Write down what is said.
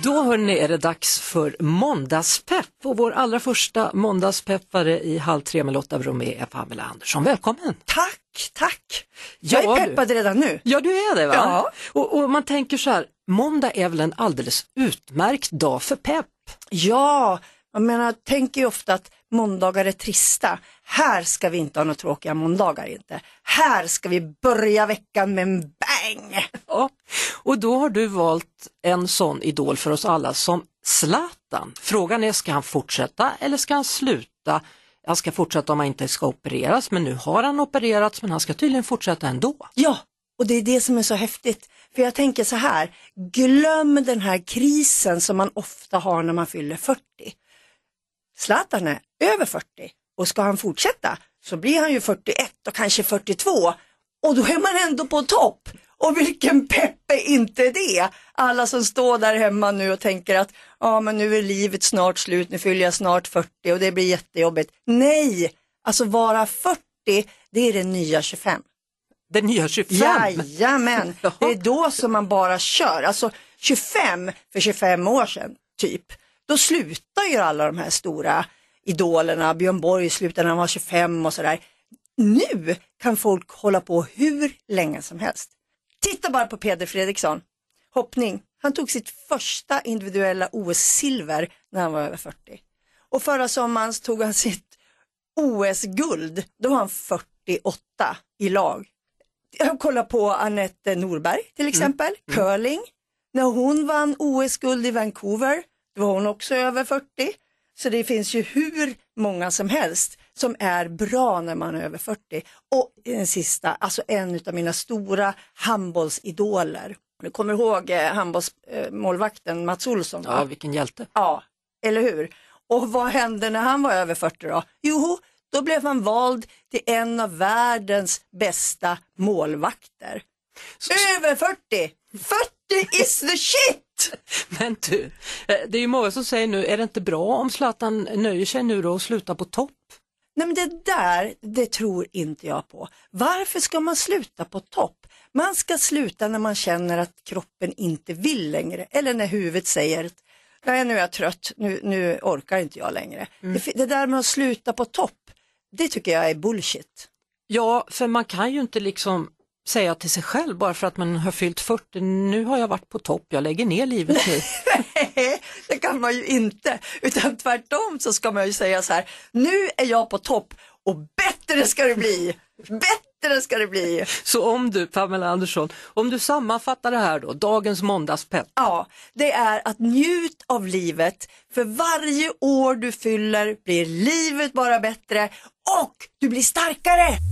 Då hörni är det dags för måndagspepp och vår allra första måndagspeppare i Halv tre med Lotta Bromé är Pamela Andersson. Välkommen! Tack, tack. Jag Ja, är du. peppad redan nu. Ja, du är det va? Ja. Och, och man tänker så här, måndag är väl en alldeles utmärkt dag för pepp? Ja, jag menar, tänker ju ofta att måndagar är trista. Här ska vi inte ha några tråkiga måndagar inte. Här ska vi börja veckan med en bang. Ja. Och då har du valt en sån idol för oss alla som Zlatan. Frågan är, ska han fortsätta eller ska han sluta? Han ska fortsätta om han inte ska opereras, men nu har han opererats, men han ska tydligen fortsätta ändå. Ja, och det är det som är så häftigt. För jag tänker så här, glöm den här krisen som man ofta har när man fyller 40. Zlatan är över 40 och ska han fortsätta så blir han ju 41 och kanske 42 och då är man ändå på topp. Och vilken pepp är inte det? Alla som står där hemma nu och tänker att ja men nu är livet snart slut, nu fyller jag snart 40 och det blir jättejobbigt. Nej, alltså vara 40 det är det nya 25. Den nya 25. Jajamän, Ja. det är då som man bara kör. Alltså 25 för 25 år sedan, typ, då slutar ju alla de här stora idolerna. Björn Borg slutade när han var 25 och sådär. Nu kan folk hålla på hur länge som helst. Titta bara på Peder Fredriksson, hoppning. Han tog sitt första individuella OS-silver när han var över 40. Och förra sommaren tog han sitt OS-guld, då var han 48 i lag. Jag kollar på Anette Norberg till exempel, curling. När hon vann OS-guld i Vancouver, då var hon också över 40. Så det finns ju hur många som helst som är bra när man är över 40. Och den sista, alltså en av mina stora handbollsidoler. Du kommer ihåg eh, handbollsmålvakten Mats Olsson? va? Ja, vilken hjälte. Ja, eller hur? Och vad hände när han var över 40 då? Jo, då blev han vald till en av världens bästa målvakter. Över 40! 40 is the shit! Men du, eh, det är ju många som säger nu, är det inte bra om Zlatan nöjer sig nu då och slutar på topp? Nej men det där, det tror inte jag på. Varför ska man sluta på topp? Man ska sluta när man känner att kroppen inte vill längre eller när huvudet säger att "Nej, nu är jag trött, nu, nu orkar inte jag längre. Det, fi- det där med att sluta på topp, det tycker jag är bullshit. Ja, för man kan ju inte liksom säga till sig själv bara för att man har fyllt 40, nu har jag varit på topp, jag lägger ner livet nu. Nej, det kan man ju inte. Utan tvärtom så ska man ju säga så här, nu är jag på topp och bättre ska det bli. Bättre ska det bli. Så om du, Pamela Andersson, om du sammanfattar det här då, dagens måndagspepp. Ja, det är att njut av livet. För varje år du fyller blir livet bara bättre och du blir starkare.